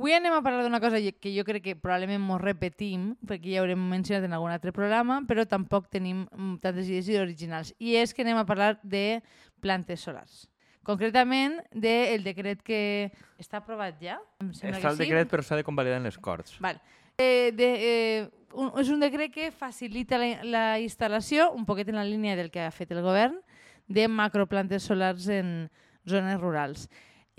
Avui anem a parlar d'una cosa que jo crec que probablement mos repetim, perquè ja haurem mencionat en algun altre programa, però tampoc tenim mm, tantes idees originals. I és que anem a parlar de plantes solars. Concretament, del decret que està aprovat ja. Em sembla Està el sí. decret, però s'ha de convalidar en les Corts. Val. Eh, de, eh, un, és un decret que facilita la, la instal·lació, un poquet en la línia del que ha fet el govern, de macroplantes solars en zones rurals.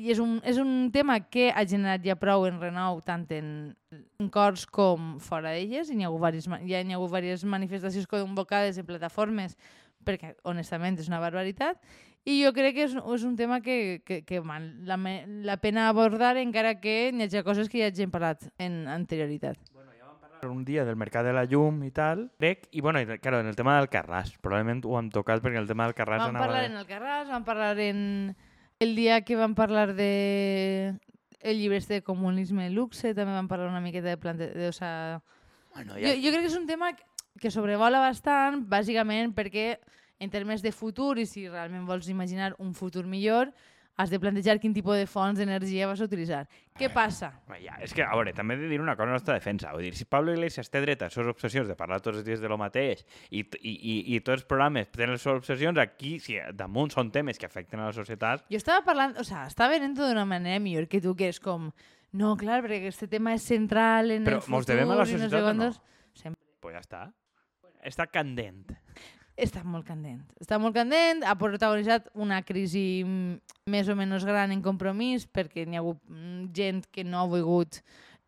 I és un, és un tema que ha generat ja prou en renou, tant en, en Corts com fora d'elles. Hi ha hagut diverses, ja hi ha hagut diverses manifestacions convocades en plataformes, perquè honestament és una barbaritat. I jo crec que és, és un tema que, que, que val la, me- la pena abordar, encara que hi hagi coses que ja hagin parlat en anterioritat. un dia del mercat de la llum i tal, crec, i bueno, i, claro, en el tema del Carràs, probablement ho hem tocat perquè el tema del Carràs Vam anava... parlar en el Carràs, vam parlar en el dia que vam parlar de el llibre de comunisme luxe, també vam parlar una miqueta de plante... De, o sea, Bueno, jo, jo crec que és un tema que sobrevola bastant, bàsicament perquè en termes de futur, i si realment vols imaginar un futur millor, has de plantejar quin tipus de fonts d'energia vas a utilitzar. Què passa? Home, Ja, és que, a veure, també he de dir una cosa a la nostra defensa. Vull dir, si Pablo Iglesias té dret a les seves obsessions de parlar tots els dies de lo mateix i, i, i, i tots els programes tenen les seves obsessions, aquí, si damunt són temes que afecten a la societat, Jo estava parlant, o sea, estava venent d'una manera millor que tu, que és com, no, clar, perquè aquest tema és central en Però el futur mos devem a la i no sé societat o no? Sempre. pues ja està. Està candent. Està molt candent. Està molt candent, ha protagonitzat una crisi mm, més o menys gran en compromís, perquè n'hi ha hagut mm, gent que no ha volgut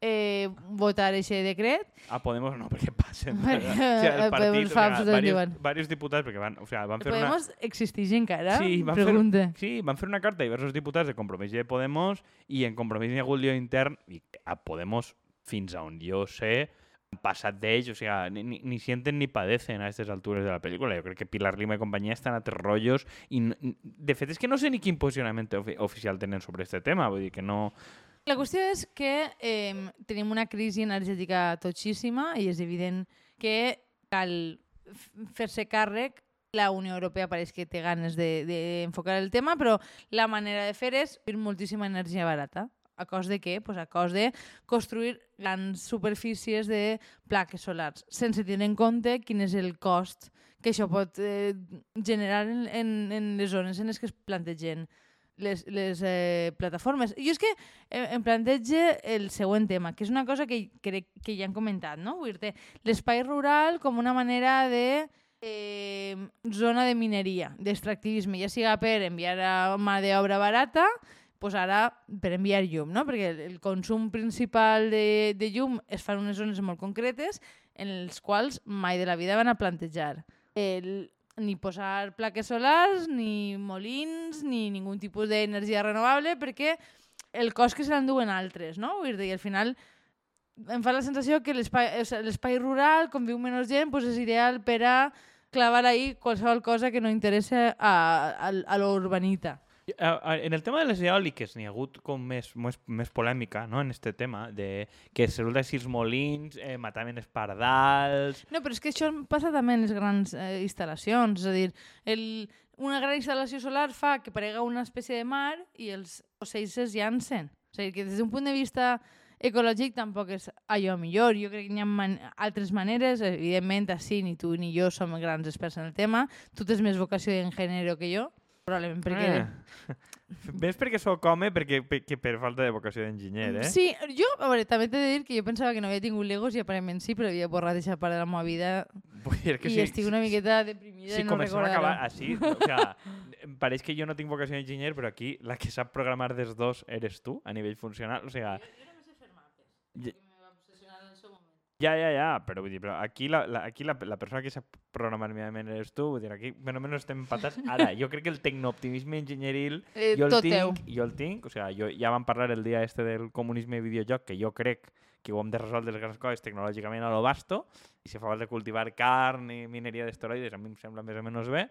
eh, votar aquest decret. A Podemos no, perquè passen. Perquè, o sigui, el partit, Podemos o fa sigui, igual. varios diputats, perquè van, o sigui, van fer una... Podemos existeix encara? Sí, van fer-. Sí, van fer una carta a diversos diputats de Compromís i de Podemos i en Compromís hi ha hagut lío intern i a Podemos, fins a on jo sé, passat d'ells, o sigui, ni, ni, sienten ni padecen a aquestes altures de la pel·lícula. Jo crec que Pilar Lima i companyia estan a tres rotllos i, de fet, és que no sé ni quin posicionament ofi oficial tenen sobre este tema, vull dir que no... La qüestió és que eh, tenim una crisi energètica totxíssima i és evident que cal fer-se càrrec la Unió Europea pareix que té ganes d'enfocar de, d'enfocar el tema, però la manera de fer és fer moltíssima energia barata. A cos de què? Pues a cos de construir grans superfícies de plaques solars, sense tenir en compte quin és el cost que això pot eh, generar en, en, en les zones en les que es plantegen les, les eh, plataformes. Jo és que eh, em planteja el següent tema, que és una cosa que crec que ja han comentat, no? L'espai rural com una manera de eh, zona de mineria, d'extractivisme, ja siga per enviar a mà d'obra barata, pues ara per enviar llum, no? perquè el, consum principal de, de llum es fa en unes zones molt concretes en les quals mai de la vida van a plantejar el, ni posar plaques solars, ni molins, ni ningú tipus d'energia renovable, perquè el cost que se l'enduen altres, no? Vull dir, al final em fa la sensació que l'espai rural, com viu menys gent, pues és ideal per a clavar ahí qualsevol cosa que no interessa a, a, a l'urbanita. En el tema de les eòliques n'hi ha hagut com més, més, més polèmica no? en este tema, de que resulta si els molins eh, mataven els pardals... No, però és que això passa també en les grans eh, instal·lacions. És a dir, el, una gran instal·lació solar fa que parega una espècie de mar i els ocells es llancen. O sigui, que des d'un punt de vista ecològic tampoc és allò millor. Jo crec que hi ha man altres maneres. Evidentment, així ni tu ni jo som grans experts en el tema. Tu tens més vocació en gènere que jo, probablement perquè... Eh. Ves perquè sóc home perquè, perquè per falta de vocació d'enginyer, eh? Sí, jo, a veure, també t'he de dir que jo pensava que no havia tingut Legos i aparentment sí, però havia borrat aquesta part de la meva vida Vull dir que i si, estic una miqueta deprimida si de no comencem a recordar-ho. acabar així, o sea, em pareix que jo no tinc vocació d'enginyer, però aquí la que sap programar dels dos eres tu, a nivell funcional. O sigui, Ja, ja, ja, però vull dir, però aquí, la, la, aquí la, la persona que sap programar mínimament eres tu, vull dir, aquí més o menys estem empatats. Ara, jo crec que el tecnooptimisme enginyeril Eh, jo el tot teu. tinc, jo el tinc, o sigui, jo, ja vam parlar el dia este del comunisme i videojoc, que jo crec que ho hem de resoldre les grans coses tecnològicament a lo basto, i si fa falta cultivar carn i mineria d'esteroides, a mi em sembla més o menys bé,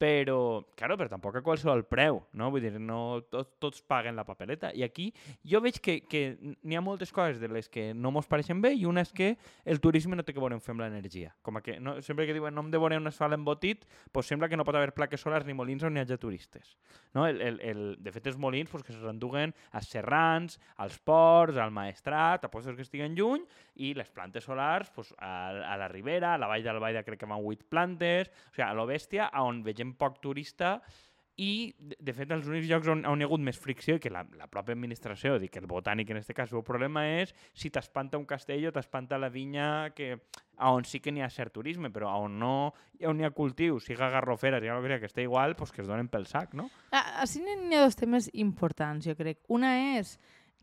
però, claro, però tampoc a qualsevol preu, no? Vull dir, no tot, tots paguen la papeleta. I aquí jo veig que, que n'hi ha moltes coses de les que no mos pareixen bé i una és que el turisme no té que veure amb l'energia. Com que no, sempre que diuen no hem de veure un asfalt embotit, pues sembla que no pot haver plaques solars ni molins on hi hagi turistes. No? El, el, el, de fet, els molins pues, que s'enduguen als serrans, als ports, al maestrat, a postos que estiguen lluny, i les plantes solars pues, a, a la ribera, a la vall d'Albaida crec que van 8 plantes, o sigui, a lo bèstia, on vegem poc turista i, de fet, els únics llocs on, on hi ha hagut més fricció i que la, la pròpia administració, dic el botànic en aquest cas, el problema és si t'espanta un castell o t'espanta la vinya que on sí que n'hi ha cert turisme, però on no on hi ha cultiu, siga garroferes, ja no que, que està igual, pues que es donen pel sac, no? Ah, Així n'hi ha dos temes importants, jo crec. Una és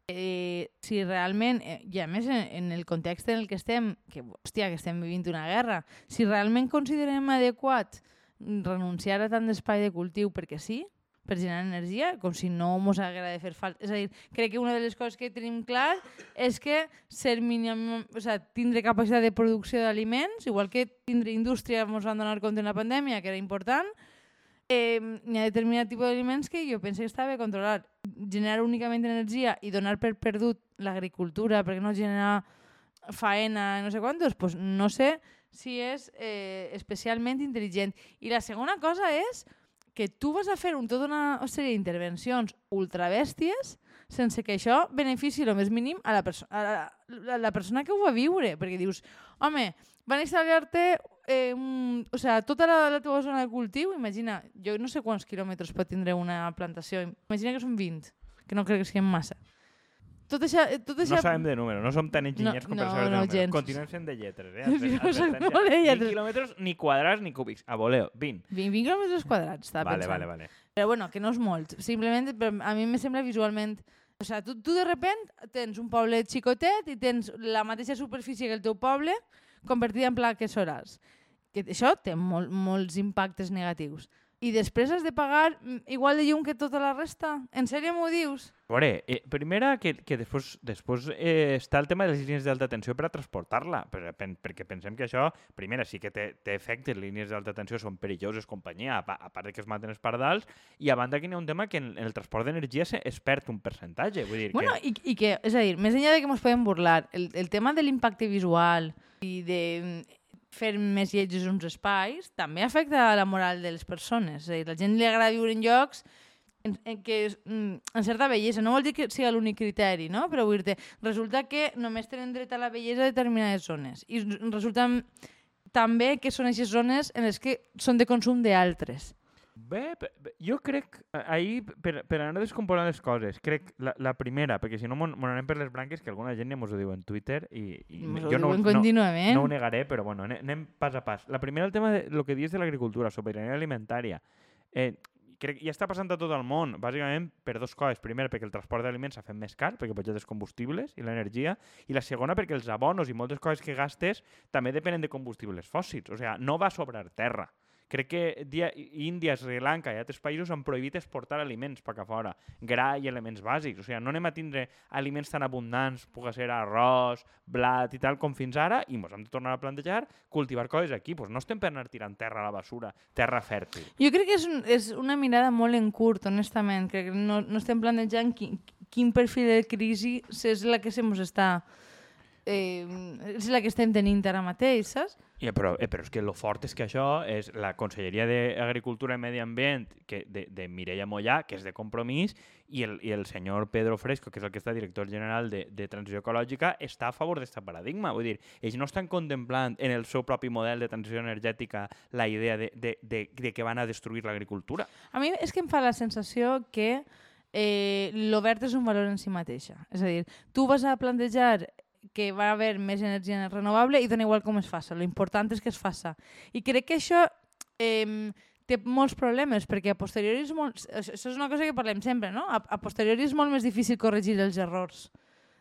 eh, si realment, eh, i a més en, en el context en el que estem, que, hòstia, que estem vivint una guerra, si realment considerem adequat renunciar a tant d'espai de cultiu perquè sí, per generar energia, com si no mos haguera de fer falta. És a dir, crec que una de les coses que tenim clar és que ser mínim, o sea, tindre capacitat de producció d'aliments, igual que tindre indústria, ens van donar compte en la pandèmia, que era important, eh, hi ha determinat tipus d'aliments que jo penso que està bé controlar. Generar únicament energia i donar per perdut l'agricultura, perquè no generar faena, no sé quantos, pues no sé si és eh, especialment intel·ligent. I la segona cosa és que tu vas a fer un, tota una sèrie d'intervencions ultrabèsties sense que això benefici el més mínim a la, perso a la, a la persona que ho va viure, perquè dius, home, van instal·lar-te eh, o sea, tota la, la teva zona de cultiu, imagina, jo no sé quants quilòmetres pot tindre una plantació, imagina que són 20, que no crec que siguin massa. Tot això, tot això... No sabem de número, no som tan enginyers No, com per no, saber de no, número. gens. Continuem sent de lletres, eh? Adver- soc advertència. molt de Ni lletres. quilòmetres, ni quadrats, ni cúbics. A voleo, 20. 20, 20 quilòmetres quadrats, estava Vale, pensant. vale, vale. Però bueno, que no és molt. Simplement a mi me sembla visualment... O sea, tu, tu de repent tens un poble xicotet i tens la mateixa superfície que el teu poble convertida en plaques solars. Que això té mol, molts impactes negatius. I després has de pagar mm, igual de llum que tota la resta? En sèrio m'ho dius? A veure, eh, primera, que, que després, després eh, està el tema de les línies d'alta tensió per a transportar-la, per, per, perquè pensem que això, primera, sí que té, té efectes, les línies d'alta tensió són perilloses companyia, a, a part de que es maten els pardals, i a banda que n'hi ha un tema que en, en el transport d'energia es perd un percentatge, vull dir Bueno, que... i, i que, és a dir, més enllà de que ens podem burlar, el, el tema de l'impacte visual i de mm, fer més lletjos uns espais també afecta la moral de les persones. És a dir, la gent li agrada viure en llocs en, en què és, mm, en certa bellesa. No vol dir que sigui l'únic criteri, no? però vull dir resulta que només tenen dret a la bellesa a determinades zones. I resulta també que són aquestes zones en les que són de consum d'altres. Bé, jo crec, ahir, per, per anar descomposant les coses, crec la, la primera, perquè si no mon, mon anem per les branques, que alguna gent ja mos ho diu en Twitter, i, i jo no, no, no ho negaré, però bueno, anem, anem pas a pas. La primera, el tema de lo que dius de l'agricultura, sobirania alimentària. Eh, crec ja està passant a tot el món, bàsicament per dos coses. Primer, perquè el transport d'aliments s'ha fet més car, perquè puja els combustibles i l'energia, i la segona, perquè els abonos i moltes coses que gastes també depenen de combustibles fòssils. O sigui, no va sobrar terra. Crec que dia, Índia, Sri Lanka i altres països han prohibit exportar aliments per a fora, gra i elements bàsics. O sigui, no anem a tindre aliments tan abundants, pugui ser arròs, blat i tal, com fins ara, i ens hem de tornar a plantejar cultivar coses aquí. Pues no estem per anar tirant terra a la basura, terra fèrtil. Jo crec que és, un, és una mirada molt en curt, honestament. Crec que no, no estem plantejant quin, quin perfil de crisi és la que se està... Eh, és la que estem tenint ara mateix, saps? Ja, però, eh, però és que lo fort és que això és la Conselleria d'Agricultura i Medi Ambient que de, de Mireia Mollà, que és de compromís, i el, i el senyor Pedro Fresco, que és el que està director general de, de Transició Ecològica, està a favor d'aquest paradigma. Vull dir, ells no estan contemplant en el seu propi model de transició energètica la idea de, de, de, de que van a destruir l'agricultura. A mi és que em fa la sensació que eh, l'obert és un valor en si mateixa. És a dir, tu vas a plantejar que va haver més energia renovable i dona igual com es faça. L'important és que es faça. I crec que això eh, té molts problemes, perquè a posteriori és molt... Això és una cosa que parlem sempre, no? A, a posteriori és molt més difícil corregir els errors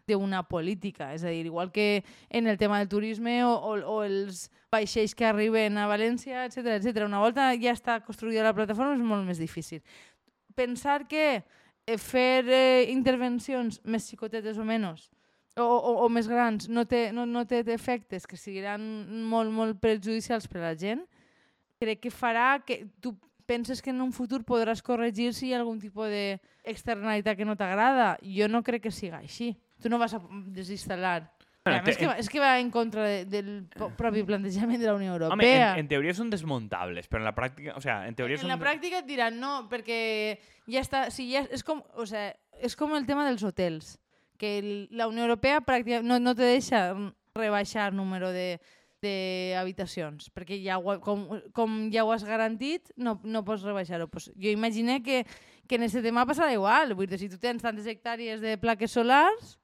d'una política. És a dir, igual que en el tema del turisme o, o, o els vaixells que arriben a València, etc etc. Una volta ja està construïda la plataforma és molt més difícil. Pensar que eh, fer eh, intervencions més xicotetes o menys o, o, o més grans no té, no, no té efectes que siguin molt, molt perjudicials per a la gent, crec que farà que tu penses que en un futur podràs corregir si hi ha algun tipus d'externalitat que no t'agrada. Jo no crec que siga així. Tu no vas a desinstal·lar. Bueno, te- que va, és que va en contra de, del propi plantejament de la Unió Europea. Home, en, en teoria són desmuntables, però en la pràctica... O sea, en teoria en són... la pràctica et diran no, perquè ja està... Si ja, és, com, o sea, és com el tema dels hotels, que el, la Unió Europea no, no te deixa rebaixar el número de d'habitacions, perquè ja ho, com, com ja ho has garantit, no, no pots rebaixar-ho. Pues jo imagine que, que en aquest tema passarà igual. Vull dir, si tu tens tantes hectàrees de plaques solars,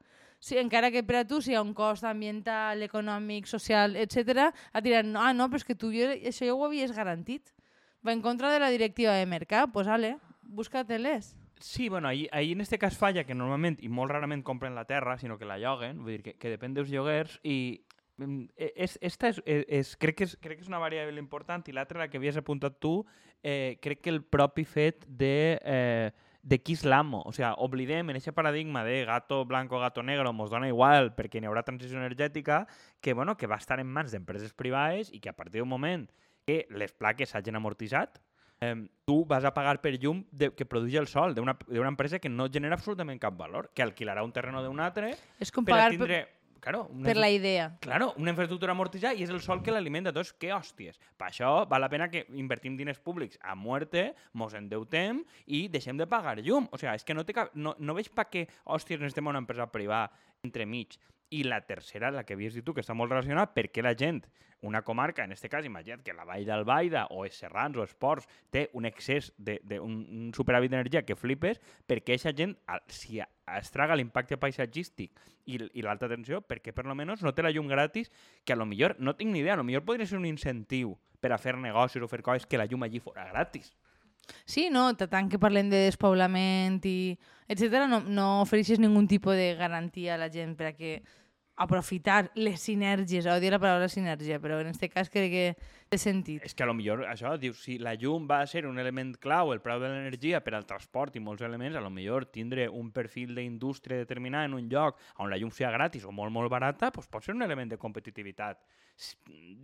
si, encara que per a tu si hi ha un cost ambiental, econòmic, social, etc, et diran, ah, no, però és que tu jo, això ja ho havies garantit. Va en contra de la directiva de mercat, pues ale, busca-te-les. Sí, bueno, ahí, ahí en este cas falla que normalment i molt rarament compren la terra, sinó que la lloguen, vull dir que, que depèn dels lloguers i mm, e- és, esta és, és, és, crec, que és, crec que és una variable important i l'altra, la que havies apuntat tu, eh, crec que el propi fet de, eh, de qui és l'amo. O sigui, oblidem en aquest paradigma de gato blanco, gato negro, mos dona igual perquè n'hi haurà transició energètica, que, bueno, que va estar en mans d'empreses privades i que a partir d'un moment que les plaques s'hagin amortitzat, eh, tu vas a pagar per llum de, que produeix el sol d'una empresa que no genera absolutament cap valor, que alquilarà un terreno d'un altre És com per pagar tindre... per, Claro, una per la idea. Claro, una infraestructura amortitzada i és el sol que l'alimenta. Doncs què hòsties? Per això val la pena que invertim diners públics a muerte, mos endeutem i deixem de pagar llum. O sigui, és que no, té cap, no, no veig per què, hòsties, necessitem una empresa privada entremig. I la tercera, la que havies dit tu, que està molt relacionada, per què la gent, una comarca, en este cas, imagina't que la Vall d'Albaida o els Serrans o els Ports té un excés de, de un, superàvit d'energia que flipes, perquè aquesta gent, si es traga l'impacte paisatgístic i, i l'alta tensió, perquè per lo menos no té la llum gratis, que a lo millor, no tinc ni idea, a lo millor podria ser un incentiu per a fer negocis o fer coses que la llum allí fora gratis. Sí, no, ta- tant que parlem de despoblament i etc no, no ofereixes ningun tipus de garantia a la gent per a que aprofitar les sinergies, odio la paraula sinergia, però en aquest cas crec que té sentit. És que a lo millor això, dius, si la llum va ser un element clau, el preu de l'energia per al transport i molts elements, a lo millor tindre un perfil d'indústria determinat en un lloc on la llum sigui gratis o molt, molt barata, doncs pot ser un element de competitivitat,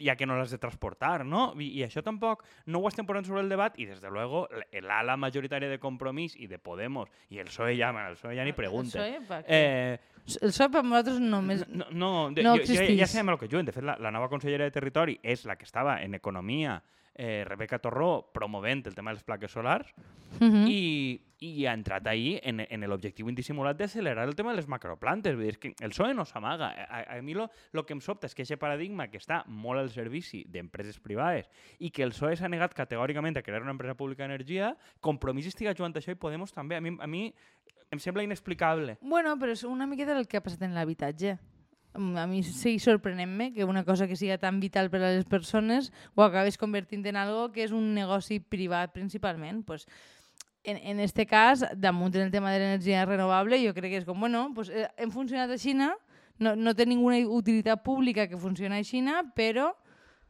ja que no l'has de transportar, no? I, I això tampoc no ho estem posant sobre el debat i, des de luego, l'ala majoritària de Compromís i de Podemos i el PSOE ja, el PSOE ja ni pregunta. El PSOE? Eh, El PSOE per nosaltres només... no, no, de, no jo, jo, ja existís. sabem el que juguen. De fet, la, la nova consellera de Territori és la que estava en Economia, eh, Rebeca Torró, promovent el tema de les plaques solars, Uh -huh. i, i ha entrat ahí en, en l'objectiu indissimulat d'accelerar el tema de les macroplantes. Vull dir, és que el PSOE no s'amaga. A, a, mi lo, lo que em sobta és que aquest paradigma que està molt al servici d'empreses privades i que el PSOE s'ha negat categòricament a crear una empresa pública d'energia, Compromís estiga jugant això i Podemos també. A mi, a mi em sembla inexplicable. Bueno, però és una miqueta el que ha passat en l'habitatge. Mm, A mi segueix sorprenent-me que una cosa que siga tan vital per a les persones ho acabes convertint en algo que és un negoci privat principalment. Pues, en, en este cas, damunt en el tema de l'energia renovable, jo crec que és com, bueno, pues, eh, hem funcionat a Xina, no, no té ninguna utilitat pública que funciona a Xina, però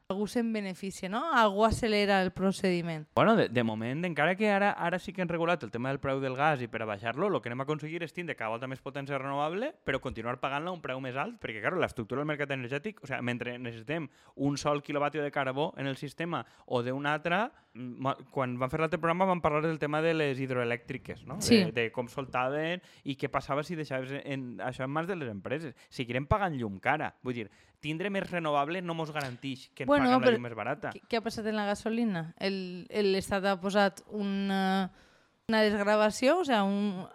algú se'n beneficia, no? Algú accelera el procediment. Bueno, de, de moment, encara que ara ara sí que han regulat el tema del preu del gas i per a baixar-lo, el que anem a aconseguir és tindre cada volta més potència renovable, però continuar pagant-la un preu més alt, perquè, claro, l'estructura del mercat energètic, o sea, mentre necessitem un sol quilovatio de carbó en el sistema o d'un altre, mm, quan van fer l'altre programa van parlar del tema de les hidroelèctriques, no? Sí. De, de com soltaven i què passava si deixaves en, això en mans de les empreses. Seguirem pagant llum cara. Vull dir, tindre més renovable no mos garanteix que Bueno, paguem la però- llum més barata. Què, ha passat en la gasolina? L'Estat ha posat una, una desgravació, o sigui, un,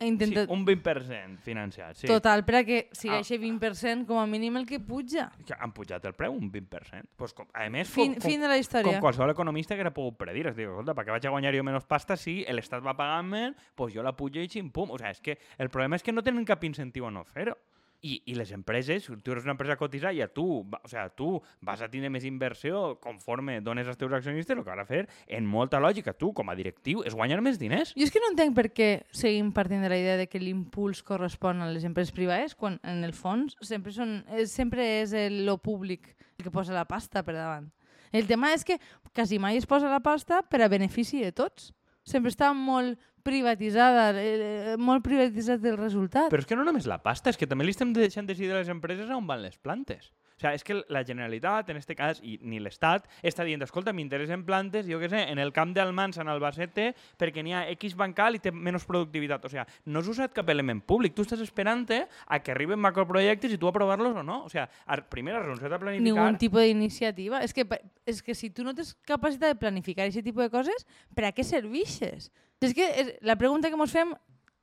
ha intentat... Sí, un 20% financiat, sí. Total, per a que sigui Ah. aquest 20% com a mínim el que puja. que han pujat el preu un 20%. Pues, com, a més, Fin, com, fin de com, la com història. qualsevol economista que era pogut predir. Es diu, escolta, per què vaig a guanyar jo menys pasta si l'Estat va pagant-me, pues jo la pujo i xim-pum. O sigui, és que el problema és que no tenen cap incentiu a no fer-ho. I, I les empreses, tu eres una empresa cotitzada i a tu, o sea, tu vas a tindre més inversió conforme dones als teus accionistes, el que de fer, en molta lògica, tu, com a directiu, és guanyar més diners. Jo és que no entenc per què seguim partint de la idea de que l'impuls correspon a les empreses privades, quan en el fons sempre, són, és, sempre és el, lo públic el que posa la pasta per davant. El tema és que quasi mai es posa la pasta per a benefici de tots. Sempre està molt privatitzada, eh, molt privatitzat el resultat. Però és que no només la pasta, és que també li estem deixant decidir a les empreses on van les plantes. O sea, és que la Generalitat, en este cas, i ni l'Estat, està dient, escolta, m'interessen plantes, jo què sé, en el camp d'Almansa, en Albacete, perquè n'hi ha X bancal i té menys productivitat. O sea, no has usat cap element públic. Tu estàs esperant a que arriben macroprojectes i tu aprovar-los o no. O sea, primer has renunciat a planificar... Ningún tipo de iniciativa. És que, és que si tu no tens capacitat de planificar aquest tipus de coses, per a què serveixes? És que és la pregunta que ens fem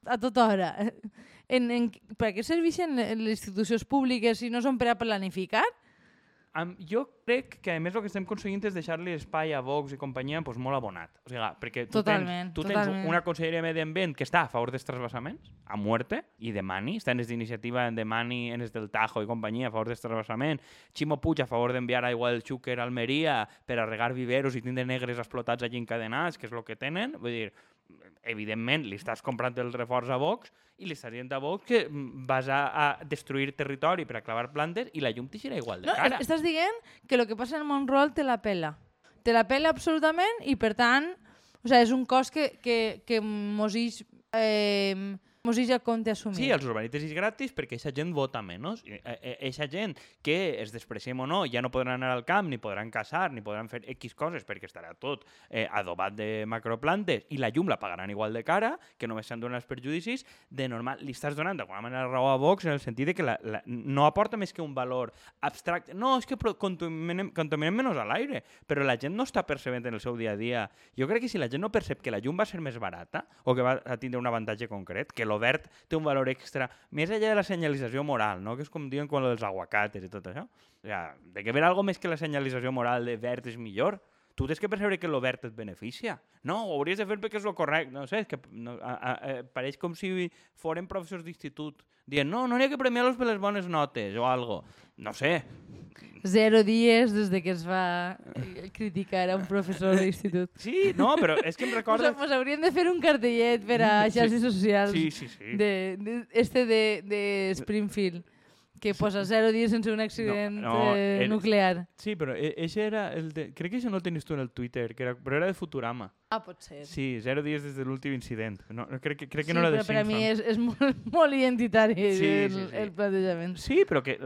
a tota hora. En, en, per què serveixen le- les institucions públiques si no són per a planificar? Am, jo crec que, a més, el que estem aconseguint és deixar-li espai a Vox i companyia pues, molt abonat. O sigui, perquè tu Totalment, tens, tu totalment. tens una conselleria de Medi Ambient que està a favor dels trasbassaments, a muerte, i demani, està en les d'iniciativa en demani, en les del Tajo i companyia, a favor dels trasbassaments, Ximo Puig a favor d'enviar aigua del Xúquer a Almeria per a regar viveros i tindre negres explotats allí encadenats, que és el que tenen. Vull dir, evidentment, li estàs comprant el reforç a Vox i li estàs dient a Vox que mm, vas a, a destruir territori per a clavar plantes i la llum t'eixirà igual de No, cara. es- estàs dient que el que passa en rural te la pela. Te la pela absolutament i, per tant, o sigui, és un cost que, que, que mos ix, eh, mos ix a compte assumir. Sí, els urbanistes és gratis perquè aquesta gent vota menys. Aquesta gent que es despreciem o no ja no podran anar al camp, ni podran caçar, ni podran fer X coses perquè estarà tot eh, adobat de macroplantes i la llum la pagaran igual de cara, que només s'han donat els perjudicis, de normal li estàs donant d'alguna manera raó a Vox en el sentit de que la, la, no aporta més que un valor abstracte. No, és que contaminem, contaminem menys a l'aire, però la gent no està percebent en el seu dia a dia. Jo crec que si la gent no percep que la llum va ser més barata o que va a tindre un avantatge concret, que l'obert té un valor extra, més enllà de la senyalització moral, no? que és com diuen quan els aguacates i tot això. O sea, de que ver algo més que la senyalització moral de verd és millor, tu tens que percebre que l'obert et beneficia. No, ho hauries de fer perquè és el correcte. No sé, és que no, a, a, a, pareix com si foren professors d'institut dient no, no n'hi ha que premiar-los per les bones notes o algo. No sé, Zero dies des de que es va eh, criticar a un professor d'institut. Sí, no, però és que em recorda... us haurien de fer un cartellet per a Sí. xarxes socials Sí, sí, sí. de, de, este de, de Springfield que posa zero dies sense un accident No, no, eh, nuclear. Sí, però e- ese era el de... Crec que això no el tenies tu en el Twitter, que era... però era de Futurama. Ah, pot ser. Sí, zero dies des de l'últim incident. No, crec, que, crec que sí, no era de però per a mi Simpson. és, és molt, molt identitari Sí, el, sí, sí. el plantejament. Sí, però que,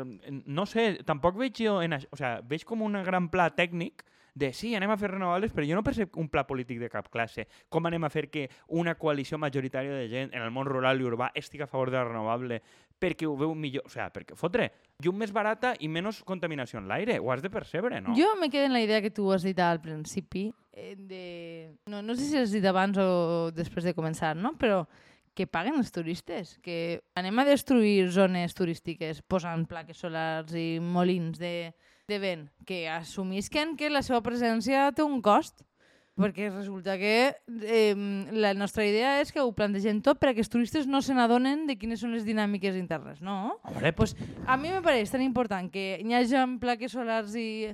no sé, tampoc veig jo... En això, o sea, veig com un gran pla tècnic de sí, anem a fer renovables, però jo no percep un pla polític de cap classe. Com anem a fer que una coalició majoritària de gent en el món rural i urbà estigui a favor de la renovable perquè ho veu millor... O sigui, perquè fotre llum més barata i menys contaminació en l'aire. Ho has de percebre, no? Jo me quedo en la idea que tu has dit al principi, eh, de... no, no sé si has dit abans o després de començar, no? però que paguen els turistes, que anem a destruir zones turístiques posant plaques solars i molins de, de vent, que assumisquen que la seva presència té un cost, perquè resulta que eh, la nostra idea és que ho plantegem tot perquè els turistes no se n'adonen de quines són les dinàmiques internes, no? Hombre, Pues a mi me pareix tan important que hi hagi plaques solars i,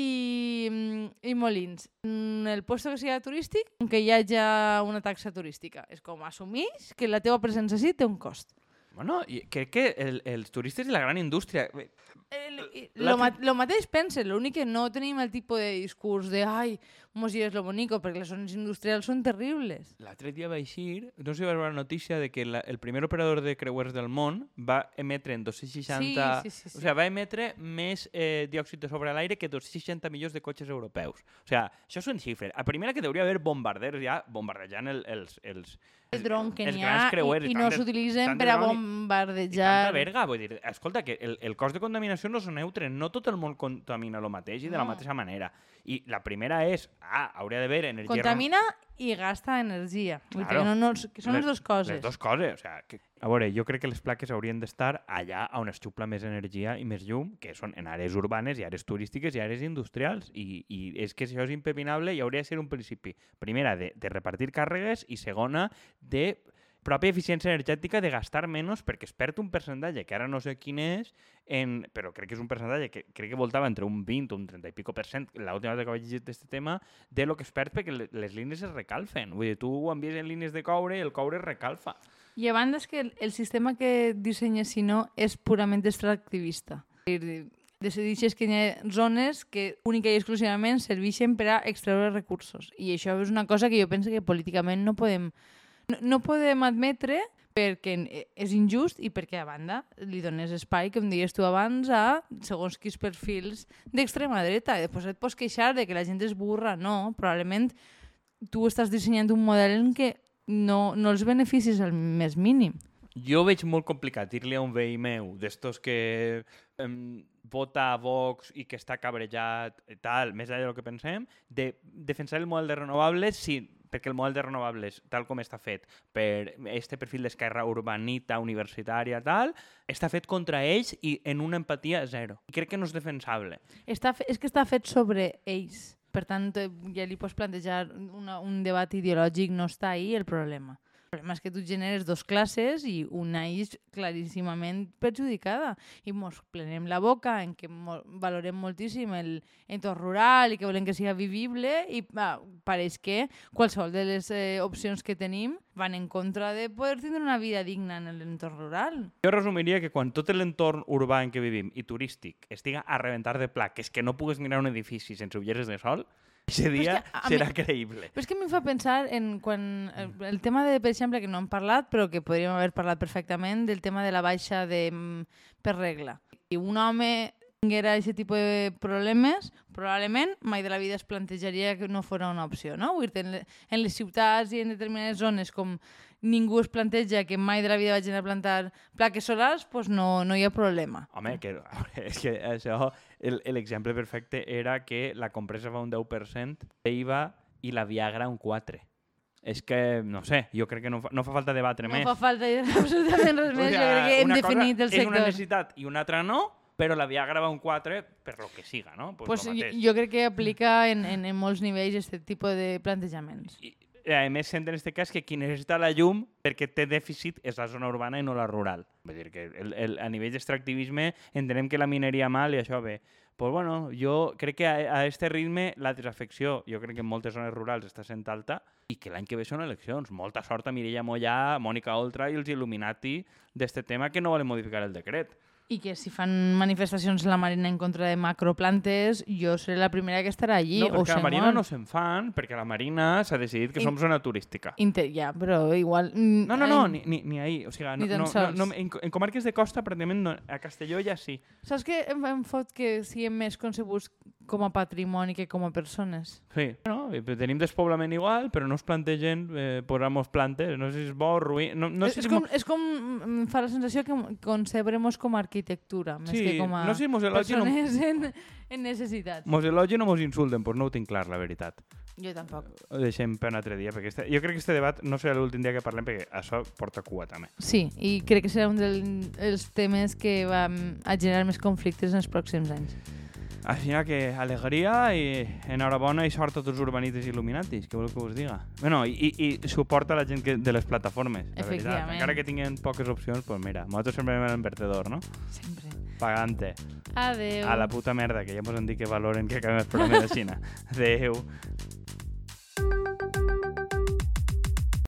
i, mm, i molins en el puesto que sigui turístic que hi hagi una taxa turística. És com assumís que la teva presència sí té un cost. Bueno, i crec que el, els turistes i la gran indústria... El, L'altre- lo, ma lo mateix pense, l'únic que no tenim el tipus de discurs de ai, mos és lo bonico, perquè les zones industrials són terribles. L'altre dia va eixir, no sé si vas veure la notícia de que la, el primer operador de creuers del món va emetre en 260... Sí, sí, sí, sí. O sigui, va emetre més eh, diòxid de sobre l'aire que 260 milions de cotxes europeus. O sigui, això són xifres. A primera que hauria d'haver bombarders ja bombardejant el, els, els, El dron que n'hi ha creuers i, i tant no s'utilitzen per a dron i- I bombardejar... tanta verga, vull dir, escolta, que el, el cost de contaminació no és neutre, no tot el món contamina el mateix i de la No. mateixa manera. I la primera és, ah, hauria d'haver energia... Contamina i gasta energia. Vull dir Claro. que, no, no, que són les, Les- dues coses. Les dues coses. O sea, que... A veure, jo crec que les plaques haurien d'estar allà on es xupla més energia i més llum, que són en àrees urbanes i àrees turístiques i àrees industrials. I, i és que si això és impepinable i hauria de ser un principi, primera, de, de repartir càrregues i segona, de pròpia eficiència energètica de gastar menys perquè es perd un percentatge que ara no sé quin és, en, però crec que és un percentatge que crec que voltava entre un 20 o un 30 i pico per cent l'última vegada que vaig llegir d'aquest tema de lo que es perd perquè le- les línies es recalfen. Vull dir, tu envies en línies de coure i el coure es recalfa. I a banda és que el, el sistema que dissenya si no és purament extractivista. Decideixes que hi ha zones que única i exclusivament serveixen per a extreure recursos. I això és una cosa que jo penso que políticament no podem, no, no podem admetre perquè eh, és injust i perquè, a banda, li dones espai, com deies tu abans, a segons quins perfils d'extrema dreta. Després et pots queixar de que la gent es burra. No, probablement tu estàs dissenyant un model en què no, no els beneficis al més mínim. Jo veig molt complicat dir-li a un veí meu, d'estos que em, vota a Vox i que està cabrejat i tal, més enllà del que pensem, de defensar el model de renovables, sí, perquè el model de renovables, tal com està fet per este perfil d'esquerra urbanita, universitària, tal, està fet contra ells i en una empatia zero. I crec que no és defensable. Està. És que està fet sobre ells. Per tant, eh, ja li pots plantejar una, un debat ideològic, no està ahí el problema. El problema és que tu generes dos classes i una és claríssimament perjudicada. I mos plenem la boca en què valorem moltíssim el entorn rural i que volem que siga vivible i ah, pareix que qualsevol de les eh, opcions que tenim van en contra de poder tindre una vida digna en l'entorn rural. Jo resumiria que quan tot l'entorn urbà en què vivim i turístic estiga a rebentar de pla, que és que no pugues mirar un edifici sense ulleres de sol, aquest dia que serà mi- creïble. Però és que em fa pensar en quan... El, el tema de, per exemple, que no hem parlat, però que podríem haver parlat perfectament, del tema de la baixa de, mm, per regla. Si un home tinguera aquest tipus de problemes, probablement mai de la vida es plantejaria que no fora una opció, no? Vull dir, en, le- en les ciutats i en determinades zones com ningú es planteja que mai de la vida vagin a plantar plaques solars, doncs no, no hi ha problema. Home, que, és que això, l'exemple perfecte era que la compresa fa un 10% d'IVA i la Viagra un 4%. És que, no sé, jo crec que no fa, no fa falta debatre No més. fa falta absolutament res O més, jo crec que hem definit el És una sector. necessitat i una altra no, però la Viagra va un 4 per lo que siga, no? Pues Pues jo, jo crec que aplica en, en, en molts nivells aquest tipus de plantejaments. I, a més, sent en aquest cas que qui necessita la llum perquè té dèficit és la zona urbana i no la rural. Vull dir que el, el, a nivell d'extractivisme entenem que la mineria mal i això bé. Pues bueno, jo crec que a, a este ritme la desafecció, jo crec que en moltes zones rurals està sent alta i que l'any que ve són eleccions. Molta sort a Mireia Mollà, Mònica Oltra i els Illuminati d'este tema que no volen modificar el decret. I que si fan manifestacions la Marina en contra de macroplantes, jo seré la primera que estarà allí. no, o perquè a la. Marina no se'n fan, perquè la Marina s'ha decidit que In- som zona turística. Inter ja, però igual... mm, No, no, no, ni, ni, ni ahí. O sigui, no, no, no, no, en, en comarques de costa, pràcticament, no, a Castelló ja sí. Saps que em, em fot que siguem més concebuts com a patrimoni que com a persones? Sí. No, tenim despoblament igual, però no es plantegen eh, posar-nos plantes. No sé si és bo o ruïn. No, no és, sé és, si com, mo- és com... Em fa la sensació que concebrem-nos com a arquitectura, més Sí, que com a no sé si o- persones en, en necessitats. Mos elogien o mos insulten, doncs no ho tinc clar, la veritat. Jo tampoc. Ho deixem per un altre dia, perquè este, jo crec que este debat no serà l'últim dia que parlem, perquè això porta cua també. Sí, i crec que serà un del- dels temes que va mm, a generar més conflictes en els pròxims anys. Així que alegria i enhorabona i sort a tots els urbanites il·luminatis, que voleu que us diga. Bueno, i, i, suport a la gent que, de les plataformes, la veritat. Encara que tinguin poques opcions, doncs mira, nosaltres sempre anem a l'envertedor, no? Sempre. Pagante. Adeu. A la puta merda, que ja mos han dit que valoren que acabem el programa de Xina. Adeu.